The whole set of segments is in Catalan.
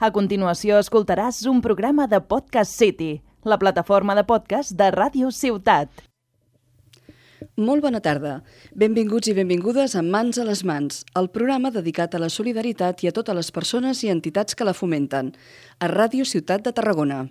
A continuació escoltaràs un programa de Podcast City, la plataforma de podcast de Ràdio Ciutat. Molt bona tarda. Benvinguts i benvingudes a Mans a les Mans, el programa dedicat a la solidaritat i a totes les persones i entitats que la fomenten, a Ràdio Ciutat de Tarragona.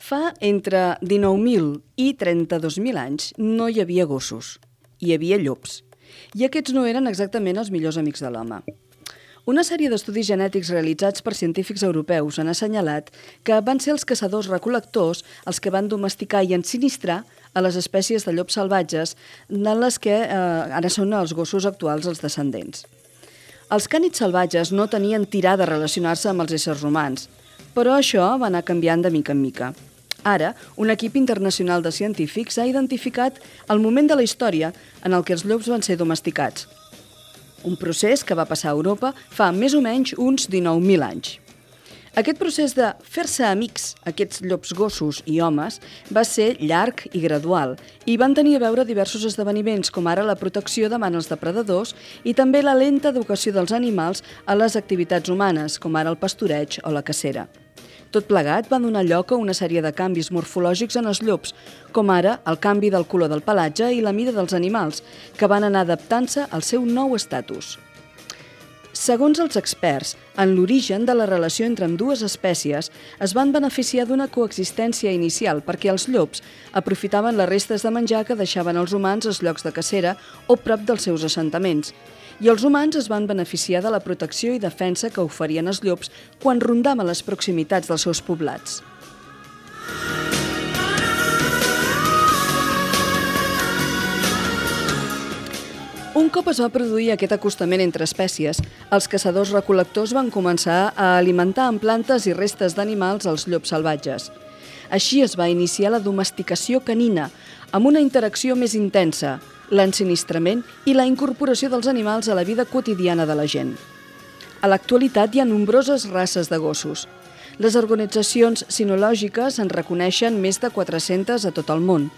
Fa entre 19.000 i 32.000 anys no hi havia gossos, hi havia llops, i aquests no eren exactament els millors amics de l'home. Una sèrie d'estudis genètics realitzats per científics europeus han assenyalat que van ser els caçadors-recol·lectors els que van domesticar i ensinistrar a les espècies de llops salvatges de les que eh, ara són els gossos actuals els descendents. Els cànids salvatges no tenien tirada a relacionar-se amb els éssers humans, però això va anar canviant de mica en mica. Ara, un equip internacional de científics ha identificat el moment de la història en el que els llops van ser domesticats. Un procés que va passar a Europa fa més o menys uns 19.000 anys. Aquest procés de fer-se amics, aquests llops gossos i homes, va ser llarg i gradual i van tenir a veure diversos esdeveniments com ara la protecció davant els depredadors i també la lenta educació dels animals a les activitats humanes, com ara el pastoreig o la cacera. Tot plegat va donar lloc a una sèrie de canvis morfològics en els llops, com ara el canvi del color del pelatge i la mida dels animals, que van anar adaptant-se al seu nou estatus. Segons els experts, en l'origen de la relació entre dues espècies es van beneficiar d'una coexistència inicial perquè els llops aprofitaven les restes de menjar que deixaven els humans als llocs de cacera o prop dels seus assentaments, i els humans es van beneficiar de la protecció i defensa que oferien els llops quan rondaven les proximitats dels seus poblats. Un cop es va produir aquest acostament entre espècies, els caçadors-recol·lectors van començar a alimentar amb plantes i restes d'animals els llops salvatges. Així es va iniciar la domesticació canina, amb una interacció més intensa, l'ensinistrament i la incorporació dels animals a la vida quotidiana de la gent. A l'actualitat hi ha nombroses races de gossos. Les organitzacions sinològiques en reconeixen més de 400 a tot el món.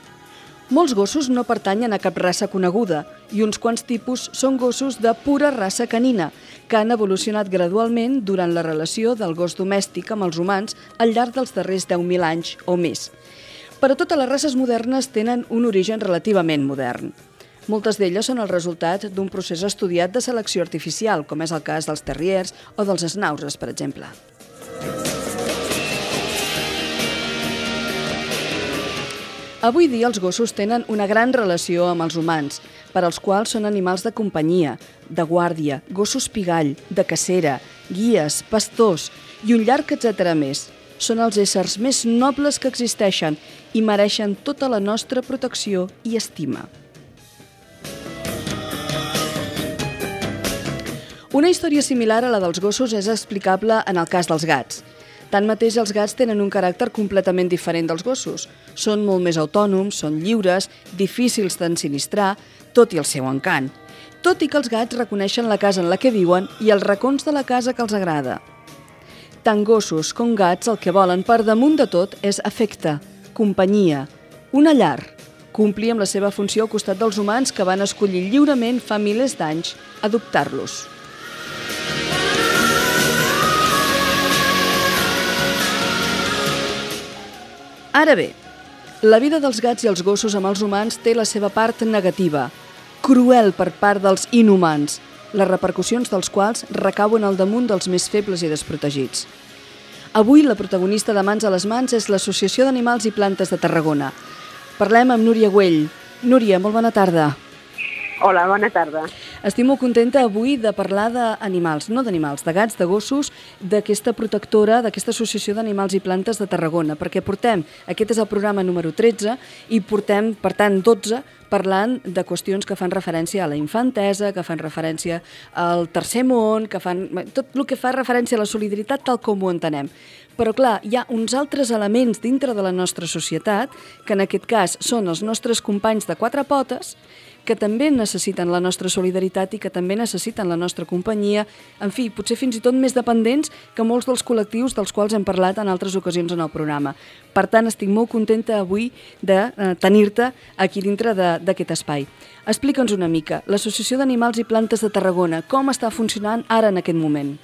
Molts gossos no pertanyen a cap raça coneguda i uns quants tipus són gossos de pura raça canina, que han evolucionat gradualment durant la relació del gos domèstic amb els humans al llarg dels darrers 10.000 anys o més. Però totes les races modernes tenen un origen relativament modern. Moltes d'elles són el resultat d'un procés estudiat de selecció artificial, com és el cas dels terriers o dels snausers, per exemple. Avui dia els gossos tenen una gran relació amb els humans, per als quals són animals de companyia, de guàrdia, gossos pigall, de cacera, guies, pastors i un llarg etcètera més. Són els éssers més nobles que existeixen i mereixen tota la nostra protecció i estima. Una història similar a la dels gossos és explicable en el cas dels gats. Tanmateix, els gats tenen un caràcter completament diferent dels gossos. Són molt més autònoms, són lliures, difícils d'ensinistrar, tot i el seu encant. Tot i que els gats reconeixen la casa en la que viuen i els racons de la casa que els agrada. Tant gossos com gats el que volen per damunt de tot és afecte, companyia, una llar, complir amb la seva funció al costat dels humans que van escollir lliurement fa milers d'anys adoptar-los. Ara bé, la vida dels gats i els gossos amb els humans té la seva part negativa, cruel per part dels inhumans, les repercussions dels quals recauen al damunt dels més febles i desprotegits. Avui la protagonista de Mans a les Mans és l'Associació d'Animals i Plantes de Tarragona. Parlem amb Núria Güell. Núria, molt bona tarda. Hola, bona tarda. Estic molt contenta avui de parlar d'animals, no d'animals, de gats, de gossos, d'aquesta protectora, d'aquesta Associació d'Animals i Plantes de Tarragona, perquè portem, aquest és el programa número 13, i portem, per tant, 12, parlant de qüestions que fan referència a la infantesa, que fan referència al tercer món, que fan tot el que fa referència a la solidaritat tal com ho entenem. Però clar, hi ha uns altres elements dintre de la nostra societat, que en aquest cas són els nostres companys de quatre potes, que també necessiten la nostra solidaritat i que també necessiten la nostra companyia, en fi, potser fins i tot més dependents que molts dels col·lectius dels quals hem parlat en altres ocasions en el programa. Per tant, estic molt contenta avui de eh, tenir-te aquí dintre d'aquest espai. Explica'ns una mica, l'Associació d'Animals i Plantes de Tarragona, com està funcionant ara en aquest moment?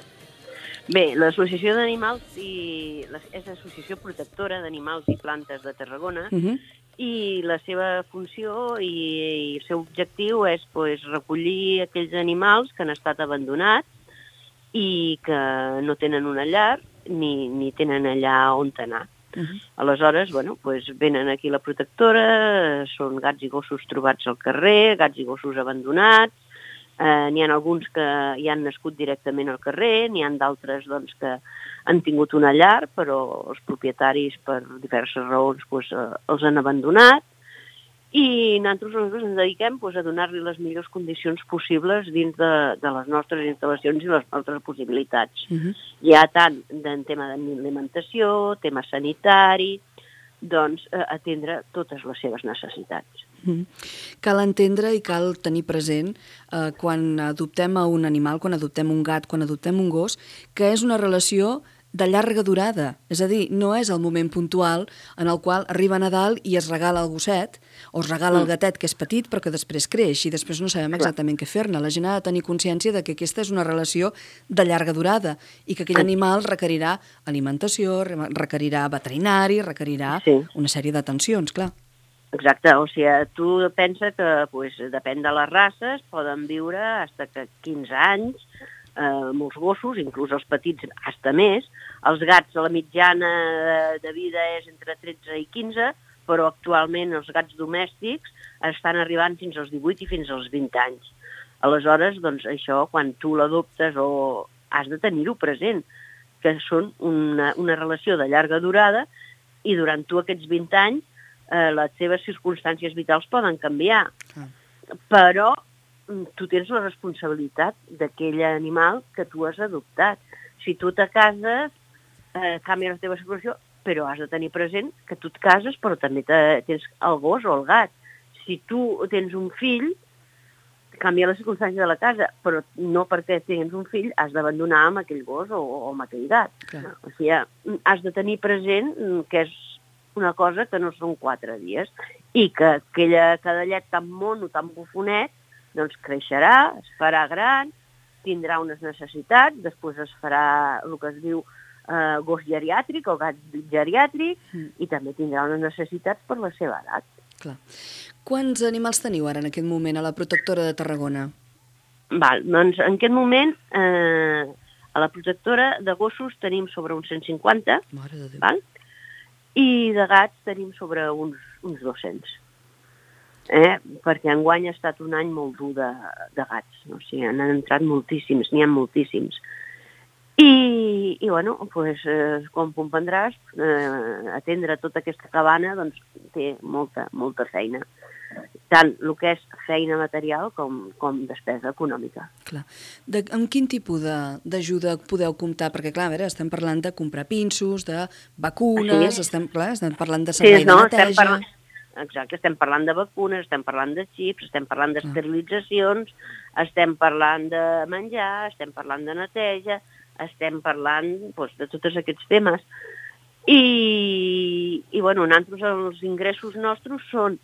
Bé, l'Associació d'Animals i és l'Associació Protectora d'Animals i Plantes de Tarragona uh -huh i la seva funció i, i el seu objectiu és pues, recollir aquells animals que han estat abandonats i que no tenen una llar ni, ni tenen allà on anar. Uh -huh. Aleshores, bueno, pues, venen aquí la protectora, són gats i gossos trobats al carrer, gats i gossos abandonats, eh, n'hi ha alguns que hi han nascut directament al carrer, n'hi han d'altres doncs, que han tingut una llar, però els propietaris, per diverses raons, doncs, eh, els han abandonat, i nosaltres, nosaltres ens dediquem doncs, a donar-li les millors condicions possibles dins de, de les nostres instal·lacions i les nostres possibilitats. Uh -huh. Hi ha tant en tema d'alimentació, tema sanitari, doncs eh, atendre totes les seves necessitats. Mm. Cal entendre i cal tenir present eh, quan adoptem a un animal, quan adoptem un gat, quan adoptem un gos, que és una relació de llarga durada. És a dir, no és el moment puntual en el qual arriba Nadal i es regala el gosset, o es regala mm. el gatet, que és petit, però que després creix, i després no sabem exactament què fer-ne. La gent ha de tenir consciència de que aquesta és una relació de llarga durada i que aquell animal requerirà alimentació, requerirà veterinari, requerirà sí. una sèrie d'atencions, clar. Exacte, o sigui, tu pensa que pues, depèn de les races, poden viure fins que 15 anys, eh, molts gossos, inclús els petits hasta més. Els gats, la mitjana de vida és entre 13 i 15, però actualment els gats domèstics estan arribant fins als 18 i fins als 20 anys. Aleshores, doncs, això, quan tu l'adoptes o has de tenir-ho present, que són una, una relació de llarga durada i durant tu aquests 20 anys eh, les seves circumstàncies vitals poden canviar. Ah. Però mm, tu tens la responsabilitat d'aquell animal que tu has adoptat. Si tu te cases, eh, canvia la teva situació, però has de tenir present que tu et cases, però també te, tens el gos o el gat. Si tu tens un fill, canvia la circumstància de la casa, però no perquè tens un fill has d'abandonar amb aquell gos o, o amb aquell gat. Clar. O sigui, has de tenir present que és una cosa que no són quatre dies i que aquella cadellet tan mono, tan bufonet, doncs creixerà, es farà gran, tindrà unes necessitats, després es farà el que es diu eh, gos geriàtric o gat geriàtric mm. i també tindrà unes necessitats per la seva edat. Clar. Quants animals teniu ara en aquest moment a la protectora de Tarragona? Val, doncs en aquest moment eh, a la protectora de gossos tenim sobre uns 150, Mare de Déu. val? I de gats tenim sobre uns, uns 200. Eh? Perquè enguany ha estat un any molt dur de, de gats, no? o sigui, han entrat moltíssims, n'hi ha moltíssims. I, i bueno, pues, eh, com comprendràs, eh, atendre tota aquesta cabana doncs, té molta, molta feina tant el que és feina material com, com despesa econòmica. Clar. De, amb quin tipus d'ajuda podeu comptar? Perquè, clar, a veure, estem parlant de comprar pinços, de vacunes, sí. estem, clar, estem parlant de servei sí, no, de neteja... Estem parlant, exacte, estem parlant de vacunes, estem parlant de xips, estem parlant d'esterilitzacions, estem parlant de menjar, estem parlant de neteja, estem parlant doncs, de tots aquests temes. I, i bueno, nosaltres els ingressos nostres són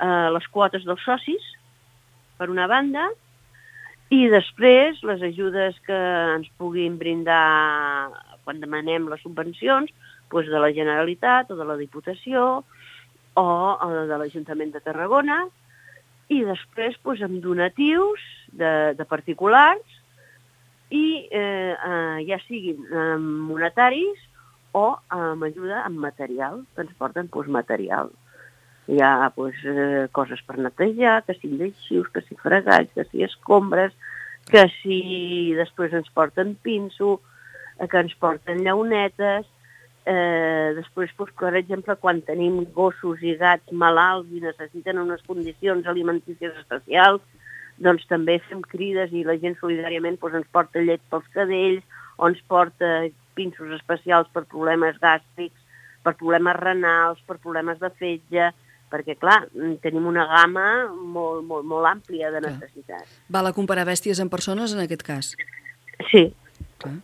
eh, les quotes dels socis, per una banda, i després les ajudes que ens puguin brindar quan demanem les subvencions doncs de la Generalitat o de la Diputació o de l'Ajuntament de Tarragona i després doncs, amb donatius de, de particulars i eh, eh, ja siguin eh, monetaris o amb ajuda en material, que ens porten doncs, material Hi ha pues, eh, coses per netejar, que si lleixius, que si fregats, que si escombres, que si després ens porten pinso, eh, que ens porten llaunetes, eh, després, pues, per exemple, quan tenim gossos i gats malalts i necessiten unes condicions alimentícies especials, doncs també fem crides i la gent solidàriament pues, ens porta llet pels cadells o ens porta pinços especials per problemes gàstrics, per problemes renals, per problemes de fetge, perquè, clar, tenim una gamma molt, molt, molt àmplia de necessitats. Val a comparar bèsties amb persones en aquest cas? Sí. Clar.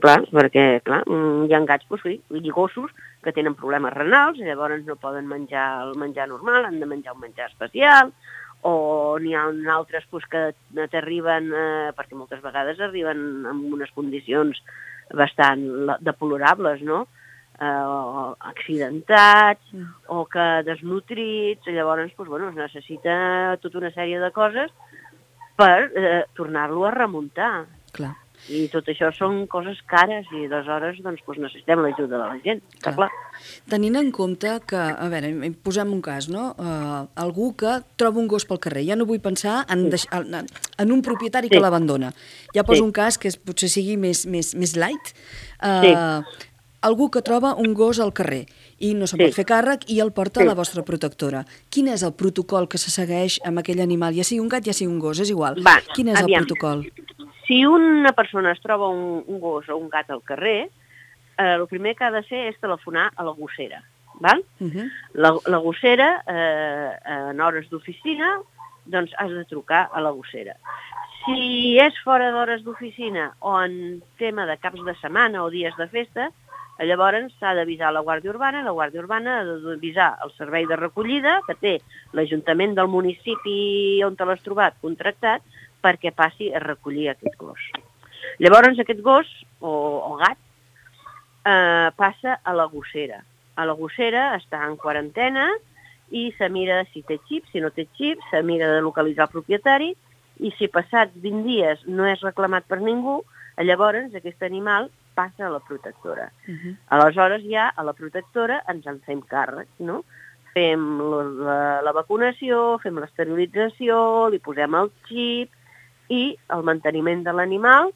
Clar, perquè clar, hi ha gats doncs, sí, i gossos que tenen problemes renals i llavors no poden menjar el menjar normal, han de menjar un menjar especial, o n'hi ha altres doncs, que t'arriben, eh, perquè moltes vegades arriben en unes condicions bastant deplorables, no? Eh, accidentats mm. o que desnutrits, llavors doncs, bueno, es necessita tota una sèrie de coses per eh, tornar-lo a remuntar. Clar. I tot això són coses cares i aleshores doncs, doncs necessitem l'ajuda de la gent, clar. clar. Tenint en compte que, a veure, posem un cas, no? Uh, algú que troba un gos pel carrer, ja no vull pensar en, sí. en, en un propietari sí. que l'abandona. Ja poso sí. un cas que és, potser sigui més, més, més light. Uh, sí algú que troba un gos al carrer i no se'n sí. pot fer càrrec i el porta sí. a la vostra protectora. Quin és el protocol que se segueix amb aquell animal? Ja sigui un gat, ja sigui un gos, és igual. Va, Quin és aviam. el protocol? Si una persona es troba un, un gos o un gat al carrer, eh, el primer que ha de fer és telefonar a la gossera. Val? Uh -huh. la, la gossera, eh, en hores d'oficina, doncs has de trucar a la gossera. Si és fora d'hores d'oficina o en tema de caps de setmana o dies de festa, Llavors s'ha d'avisar la Guàrdia Urbana, la Guàrdia Urbana ha d'avisar el servei de recollida que té l'Ajuntament del municipi on te l'has trobat contractat perquè passi a recollir aquest gos. Llavors aquest gos o, o gat eh, passa a la gossera. A la gossera està en quarantena i se mira si té xip, si no té xip, se mira de localitzar el propietari i si passats 20 dies no és reclamat per ningú, llavors aquest animal passa a la protectora. Uh -huh. Aleshores ja a la protectora ens en fem càrrec, no? Fem la, la, la vacunació, fem l'esterilització, li posem el xip i el manteniment de l'animal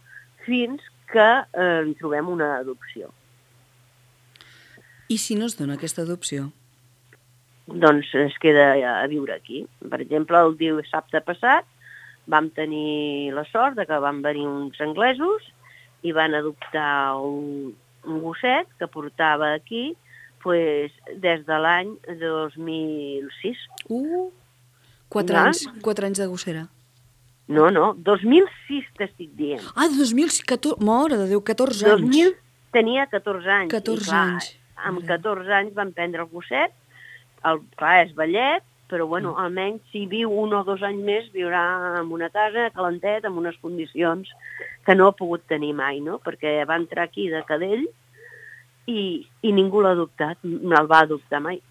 fins que eh, li trobem una adopció. I si no es dona aquesta adopció? Doncs es queda a viure aquí. Per exemple, el dissabte passat vam tenir la sort de que van venir uns anglesos i van adoptar un, un gosset que portava aquí pues, des de l'any 2006. Uh, quatre, no? anys, quatre anys de gossera. No, no, 2006 t'estic dient. Ah, 2014, mora de Déu, 14 anys. 2000 tenia 14 anys. 14 clar, anys. Amb 14 anys van prendre el gosset, el, clar, és ballet, però bueno, mm. almenys si viu un o dos anys més viurà en una casa calentet, en unes condicions que no ha pogut tenir mai, no? Perquè va entrar aquí de cadell i, i ningú l'ha adoptat, no el va adoptar mai.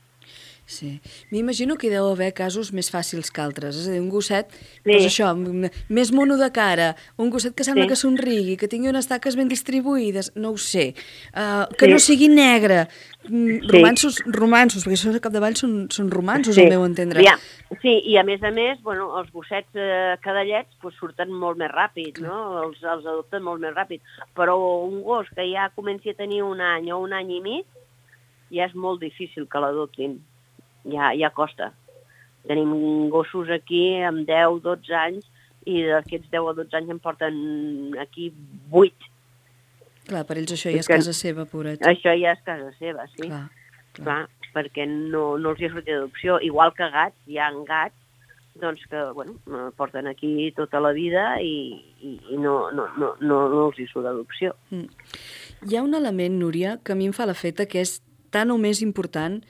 Sí. M'imagino que hi deu haver casos més fàcils que altres. És a dir, un gosset, sí. doncs això, més mono de cara, un gosset que sembla sí. que somrigui, que tingui unes taques ben distribuïdes, no ho sé, uh, que sí. no sigui negre, mm, sí. romansos, romansos, perquè això al capdavall són, són romansos, sí. al meu entendre. Ja. Sí, i a més a més, bueno, els gossets eh, cadallets pues, surten molt més ràpid, no? Els, els adopten molt més ràpid, però un gos que ja comenci a tenir un any o un any i mig, ja és molt difícil que l'adoptin ja, ja costa. Tenim gossos aquí amb 10, 12 anys i d'aquests 10 o 12 anys en porten aquí 8. Clar, per ells això ja és que, casa seva, pobret. Això ja és casa seva, sí. Clar, clar. clar perquè no, no els hi ha sortit d'adopció. Igual que gats, hi ha gats doncs que bueno, porten aquí tota la vida i, i, i no, no, no, no, no els hi surt d'adopció. Mm. Hi ha un element, Núria, que a mi em fa la feta que és tan o més important que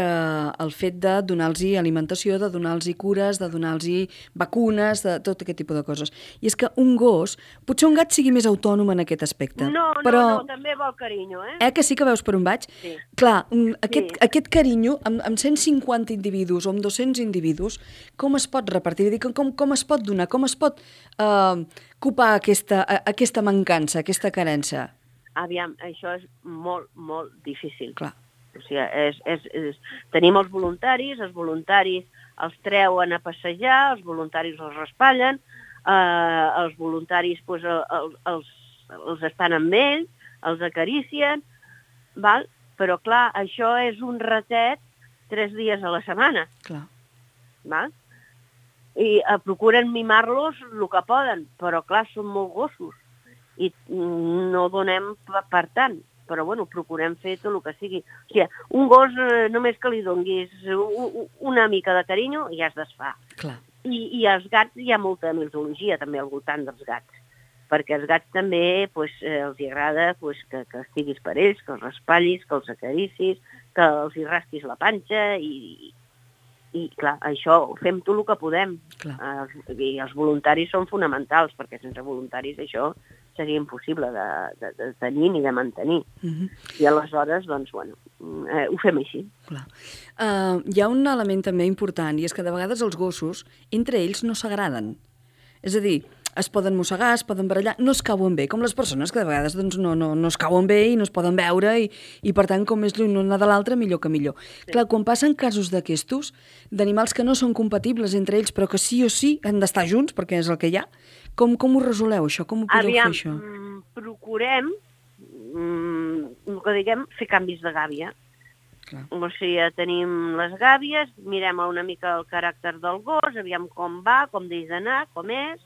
el fet de donar-los alimentació, de donar-los cures, de donar-los vacunes, de tot aquest tipus de coses. I és que un gos, potser un gat sigui més autònom en aquest aspecte. No, però... no, no, també vol carinyo, eh? Eh, que sí que veus per on vaig? Sí. Clar, aquest, sí. aquest carinyo, amb, amb 150 individus o amb 200 individus, com es pot repartir? Dir, com, com es pot donar? Com es pot eh, copar aquesta, aquesta mancança, aquesta carència? Aviam, això és molt, molt difícil. Clar O sigui, és, és, és, tenim els voluntaris, els voluntaris els treuen a passejar, els voluntaris els raspallen, eh, els voluntaris pues, els, els, els estan amb ells, els acaricien, val? però clar, això és un ratet tres dies a la setmana. Clar. Val? I eh, procuren mimar-los el que poden, però clar, són molt gossos i mm, no donem per tant però bueno, procurem fer tot el que sigui. O sigui, un gos eh, només que li donguis una mica de carinyo i ja es desfà. Clar. I, I als gats hi ha molta mitologia també al voltant dels gats, perquè els gats també pues, eh, els agrada pues, que, que estiguis per ells, que els raspallis, que els acaricis, que els hi rasquis la panxa i, i clar, això ho fem tot el que podem. Clar. Eh, I els voluntaris són fonamentals, perquè sense voluntaris això seria impossible de, de, de tenir ni de mantenir. Uh -huh. I aleshores, doncs, bueno, eh, ho fem així. Clar. Uh, hi ha un element també important, i és que de vegades els gossos, entre ells, no s'agraden. És a dir, es poden mossegar, es poden barallar, no es cauen bé, com les persones que de vegades doncs, no, no, no es cauen bé i no es poden veure i, i per tant, com més lluny l'una de l'altra, millor que millor. Sí. Clar, quan passen casos d'aquestos, d'animals que no són compatibles entre ells, però que sí o sí han d'estar junts, perquè és el que hi ha, com, com ho resoleu, això? Com ho podeu Aviam, fer, això? mm, procurem, mm, el que diguem, fer canvis de gàbia. Clar. O sigui, tenim les gàbies, mirem una mica el caràcter del gos, aviam com va, com deix d'anar, com és,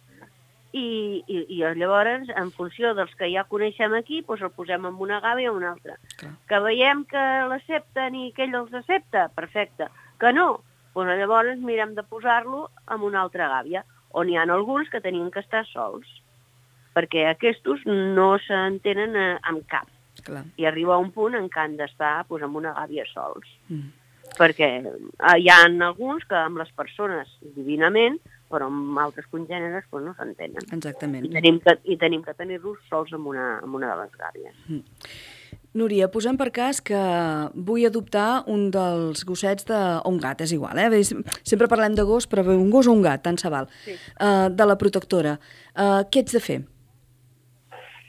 i, i, i llavors, en funció dels que ja coneixem aquí, doncs el posem en una gàbia o en una altra. Clar. Que veiem que l'accepten i que ell els accepta, perfecte. Que no, doncs llavors mirem de posar-lo en una altra gàbia, on hi ha alguns que tenien que estar sols, perquè aquests no s'entenen eh, amb cap. Clar. I arriba un punt en què han d'estar doncs, en una gàbia sols. Mm. Perquè eh, hi ha alguns que amb les persones divinament, però amb altres congèneres doncs, no s'entenen. Exactament. I tenim que, i tenim que tenir-los sols en una, en una de les gàbies. Núria, posem per cas que vull adoptar un dels gossets de... o un gat, és igual, eh? Sempre parlem de gos, però un gos o un gat, tant se val. Sí. Uh, de la protectora. Uh, què ets de fer?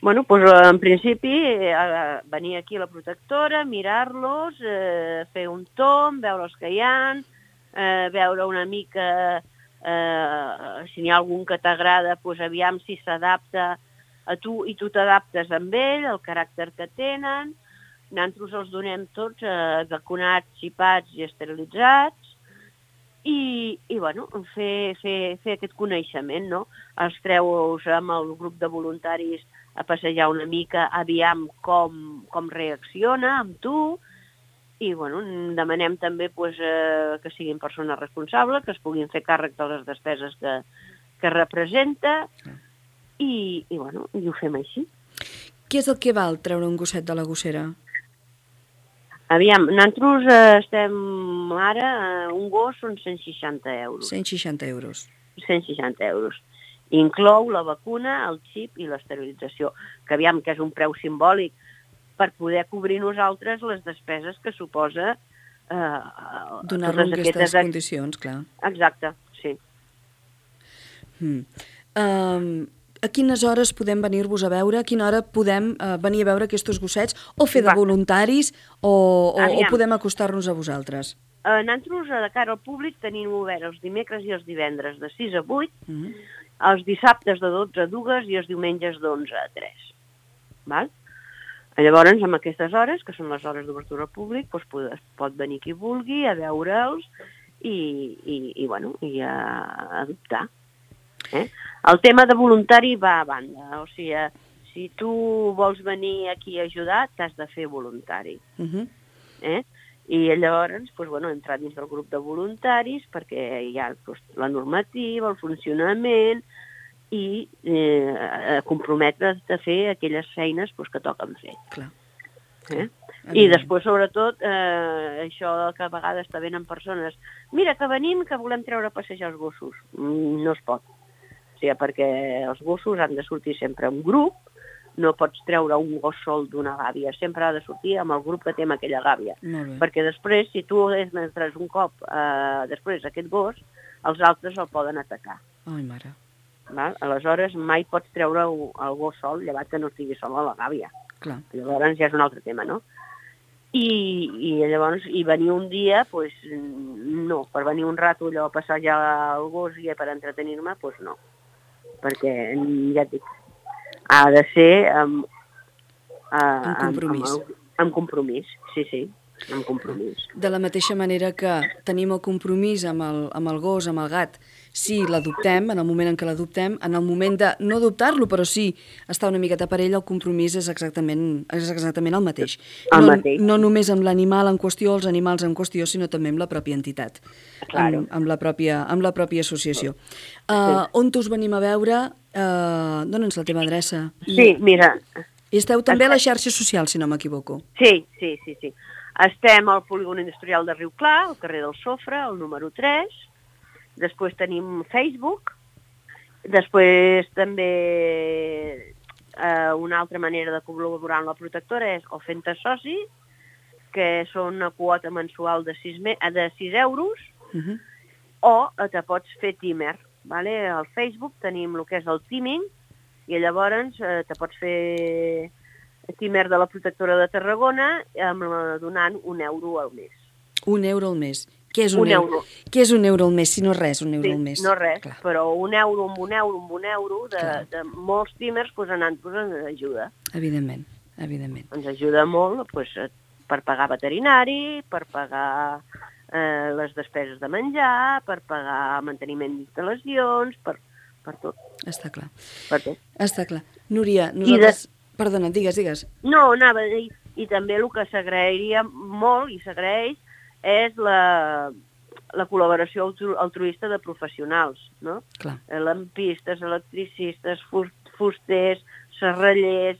Bueno, doncs en principi eh, venir aquí a la protectora, mirar-los, eh, fer un tom, veure els que hi ha, eh, veure una mica eh, si n'hi ha algun que t'agrada, doncs aviam si s'adapta a tu i tu t'adaptes amb ell, el caràcter que tenen. Nosaltres els donem tots eh, vacunats, xipats i esterilitzats i, i bueno, fer, fer, fer aquest coneixement, no? Els treus amb el grup de voluntaris a passejar una mica, aviam com, com reacciona amb tu, i bueno, demanem també pues, eh, que siguin persones responsables, que es puguin fer càrrec de les despeses que, que representa, i, i, bueno, i ho fem així. Què és el que val treure un gosset de la gossera? Aviam, nosaltres eh, estem ara, eh, un gos són 160 euros. 160 euros. 160 euros. Inclou la vacuna, el xip i l'esterilització, que aviam que és un preu simbòlic per poder cobrir nosaltres les despeses que suposa eh, Donar-lo en aquestes ex- condicions, clar. Exacte, sí. Mm. Um, a quines hores podem venir-vos a veure? A quina hora podem uh, venir a veure aquests gossets? O fer de Va. voluntaris? O, o, o podem acostar-nos a vosaltres? Eh, nosaltres, eh, de cara al públic, tenim obert els dimecres i els divendres de 6 a 8, Mm -hmm. els dissabtes de 12 a 2 i els diumenges d'11 a 3. Val? Llavors, amb aquestes hores, que són les hores d'obertura al públic, doncs pot, pot venir qui vulgui a veure'ls i, i, i, bueno, i a adoptar. Eh? El tema de voluntari va a banda, o sigui, eh, si tu vols venir aquí a ajudar, t'has de fer voluntari. Mm -hmm. Eh? I llavors, doncs, bueno, entrar dins del grup de voluntaris perquè hi ha doncs, la normativa, el funcionament i eh, comprometre's a fer aquelles feines doncs, que toquen fer. Clar. Eh? I després, sobretot, eh, això que a vegades està venen persones mira, que venim, que volem treure a passejar els gossos. Mm, No es pot. Sigui, perquè els gossos han de sortir sempre en grup, no pots treure un gos sol d'una gàbia, sempre ha de sortir amb el grup que té amb aquella gàbia. Perquè després, si tu entres un cop eh, després aquest gos, els altres el poden atacar. Ai, mare. Val? Aleshores, mai pots treure el gos sol, llevat que no estigui sol a la gàbia. Clar. Llavors ja és un altre tema, no? i, i llavors i venir un dia, pues, no, per venir un rato allò a passar ja el gos i per entretenir-me, pues no. Perquè, ja et dic, ha de ser amb, uh, amb compromís. Amb, amb, amb compromís, sí, sí amb compromís. De la mateixa manera que tenim el compromís amb el, amb el gos, amb el gat, si l'adoptem, en el moment en què l'adoptem, en el moment de no adoptar-lo, però sí estar una miqueta per ell, el compromís és exactament, és exactament el mateix. El no, mateix. no només amb l'animal en qüestió, els animals en qüestió, sinó també amb la pròpia entitat, claro. amb, amb, la pròpia, amb la pròpia associació. Uh, sí. On us venim a veure? Uh, Dóna'ns la teva adreça. Sí, mira... I esteu també a les xarxes socials, si no m'equivoco. Sí, sí, sí, sí. Estem al polígon industrial de Riu Clar, al carrer del Sofre, el número 3. Després tenim Facebook. Després també eh, una altra manera de col·laborar amb la protectora és o fent soci, que són una quota mensual de 6, me de 6 euros, Uh -huh. o te pots fer timer. Vale? Al Facebook tenim el que és el teaming, i llavors eh, te pots fer timer de la protectora de Tarragona amb, la- donant un euro al mes. Un euro al mes. Què és un, Un euro? euro. Què és un euro al mes, si no res, un euro Sí, al mes? no res, Clar. però un euro amb un euro amb un euro de, Clar. de molts timers pues, anant pues, ens ajuda. Evidentment, evidentment. Ens ajuda molt pues, eh, per pagar veterinari, per pagar eh, les despeses de menjar, per pagar manteniment d'instal·lacions, per, per tot, Està clar. per tot. Està clar. Núria, nosaltres... Perdona, digues, digues. No, anava a dir, i també el que s'agrairia molt, i s'agraeix, és la, la col·laboració altru altruista de professionals, no? Clar, lampistes, electricistes, fus- fusters, serrallers,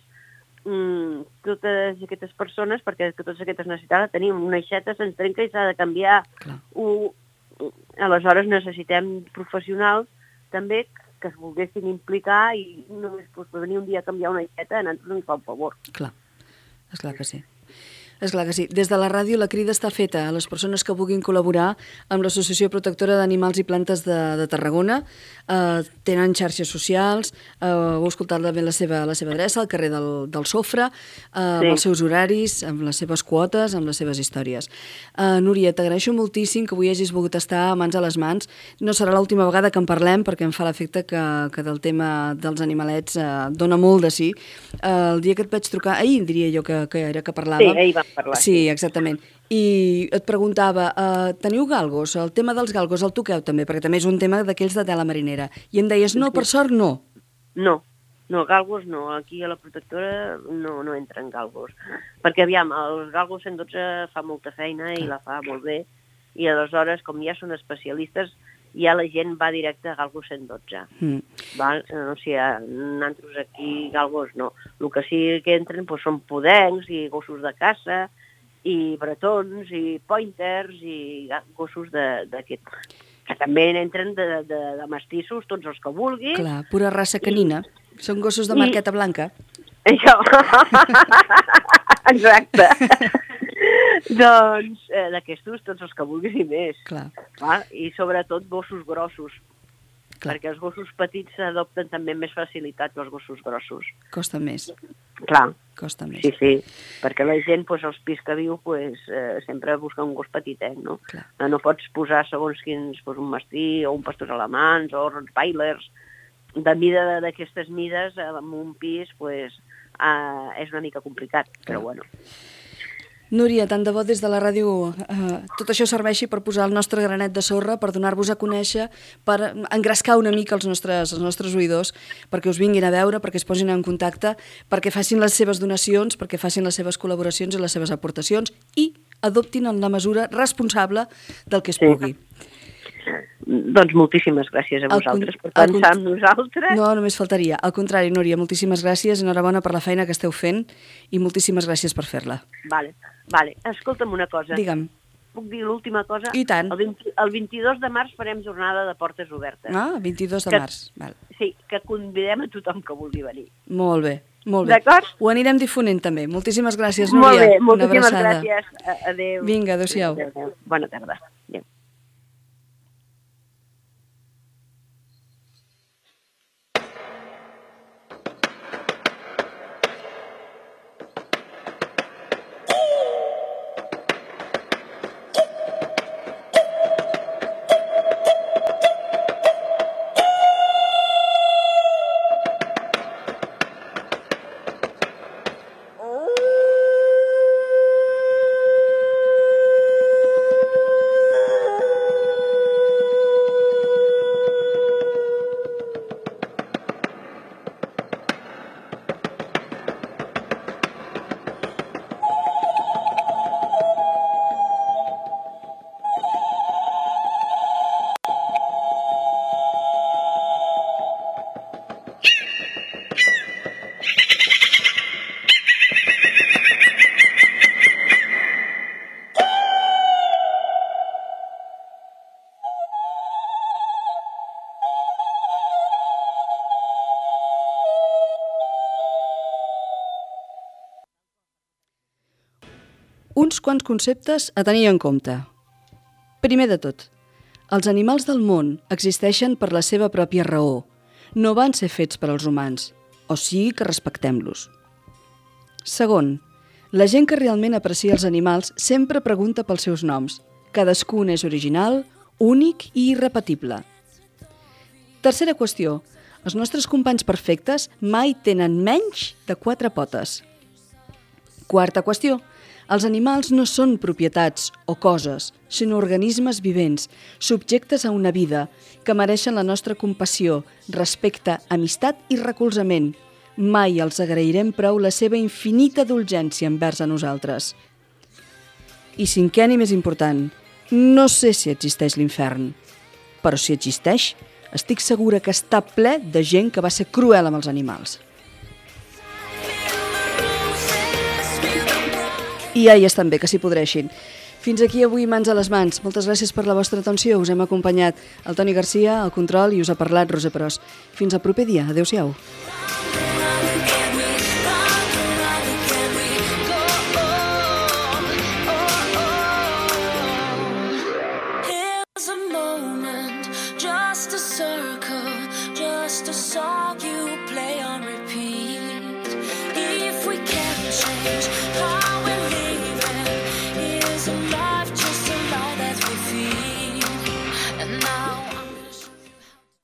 mm, totes aquestes persones, perquè que totes aquestes necessitats tenim. Una aixeta se'ns trenca i s'ha de canviar. clar. U, aleshores necessitem professionals també que es volguessin implicar i només pues, per venir un dia a canviar una aixeta a nosaltres ens fa un favor. Clar, és clar que sí. És clar que sí. Des de la ràdio la crida està feta a les persones que vulguin col·laborar amb l'Associació Protectora d'Animals i Plantes de, de Tarragona. Eh, tenen xarxes socials, eh, heu escoltat també la seva, la seva adreça, al carrer del, del Sofre, eh, amb Sí. els seus horaris, amb les seves quotes, amb les seves històries. Eh, Núria, t'agraeixo moltíssim que avui hagis volgut estar a mans a les mans. No serà l'última vegada que en parlem, perquè em fa l'efecte que, que del tema dels animalets eh, dona molt de sí. Eh, el dia que et vaig trucar, ahir diria jo que, que era que parlàvem, Sí, ahir vam parlar. Sí, exactament. I et preguntava, uh, teniu galgos? El tema dels galgos el toqueu també, perquè també és un tema d'aquells de tela marinera. I em deies, no, per sort no. No, no, galgos no. Aquí a la protectora no, no entren galgos. Perquè, aviam, els galgos 112 fa molta feina i la fa molt bé. I aleshores, com ja són especialistes, ja la gent va directe a galgos 112. Mm. Val? O sigui, nosaltres aquí galgos no. El que sí que entren doncs, són podencs i gossos de caça i bretons i pointers i gossos de- d'aquest que també entren de, de, de mestissos, tots els que vulguin. Clar, pura raça canina. Són gossos de I- marqueta blanca. Això. Exacte. doncs eh, d'aquestos tots els que vulguis i més. Clar, Val? I sobretot gossos grossos, clar, perquè els gossos petits s'adopten també amb més facilitat que els gossos grossos. costa més, Clar, costa més. sí, sí, perquè la gent, doncs, als pis que viu, doncs, eh, sempre busca un gos petitet, no? Clar. Eh, No pots posar segons quins, doncs, un mastí o un pastor alemans o rottweilers, de mida d'aquestes mides, en un pis, doncs, eh, és una mica complicat, però bueno. Núria, tant de bo des de la ràdio eh, tot això serveixi per posar el nostre granet de sorra, per donar-vos a conèixer, per engrescar una mica els nostres, els nostres oïdors, perquè us vinguin a veure, perquè es posin en contacte, perquè facin les seves donacions, perquè facin les seves col·laboracions i les seves aportacions i adoptin en la mesura responsable del que es Sí. pugui. Doncs moltíssimes gràcies a Al vosaltres per pensar en nosaltres. No, només faltaria. Al contrari, Núria, moltíssimes gràcies, enhorabona per la feina que esteu fent i moltíssimes gràcies per fer-la. Vale, vale. Escolta'm una cosa. Digue'm. Puc dir l'última cosa? I tant. El, 20, el 22 de març farem jornada de portes obertes. Ah, 22 de Que- març. Val. Sí, que convidem a tothom que vulgui venir. Molt bé, molt bé. D'acord? Ho anirem difonent també. Moltíssimes gràcies, Molt Núria. bé, Una moltíssimes gràcies. Adéu. Vinga, adéu-siau. Adéu, adéu. Bona tarda. Adéu. Quants conceptes a tenir en compte. Primer de tot, els animals del món existeixen per la seva pròpia raó. No van ser fets per als humans, o sigui que respectem-los. Segon, la gent que realment aprecia els animals sempre pregunta pels seus noms. Cadascun és original, únic i irrepetible. Tercera qüestió. Els nostres companys perfectes mai tenen menys de quatre potes. Quarta qüestió. Els animals no són propietats o coses, sinó organismes vivents, subjectes a una vida, que mereixen la nostra compassió, respecte, amistat i recolzament. Mai els agrairem prou la seva infinita dolgència envers a nosaltres. I cinquè i més important, no sé si existeix l'infern, però si existeix, estic segura que està ple de gent que va ser cruel amb els animals. I ja hi estan bé, que s'hi podreixin. Fins aquí avui Mans a les Mans. Moltes gràcies per la vostra atenció. Us hem acompanyat el Toni Garcia, al control, i us ha parlat Rosa Pros. Fins al proper dia. Adéu-siau.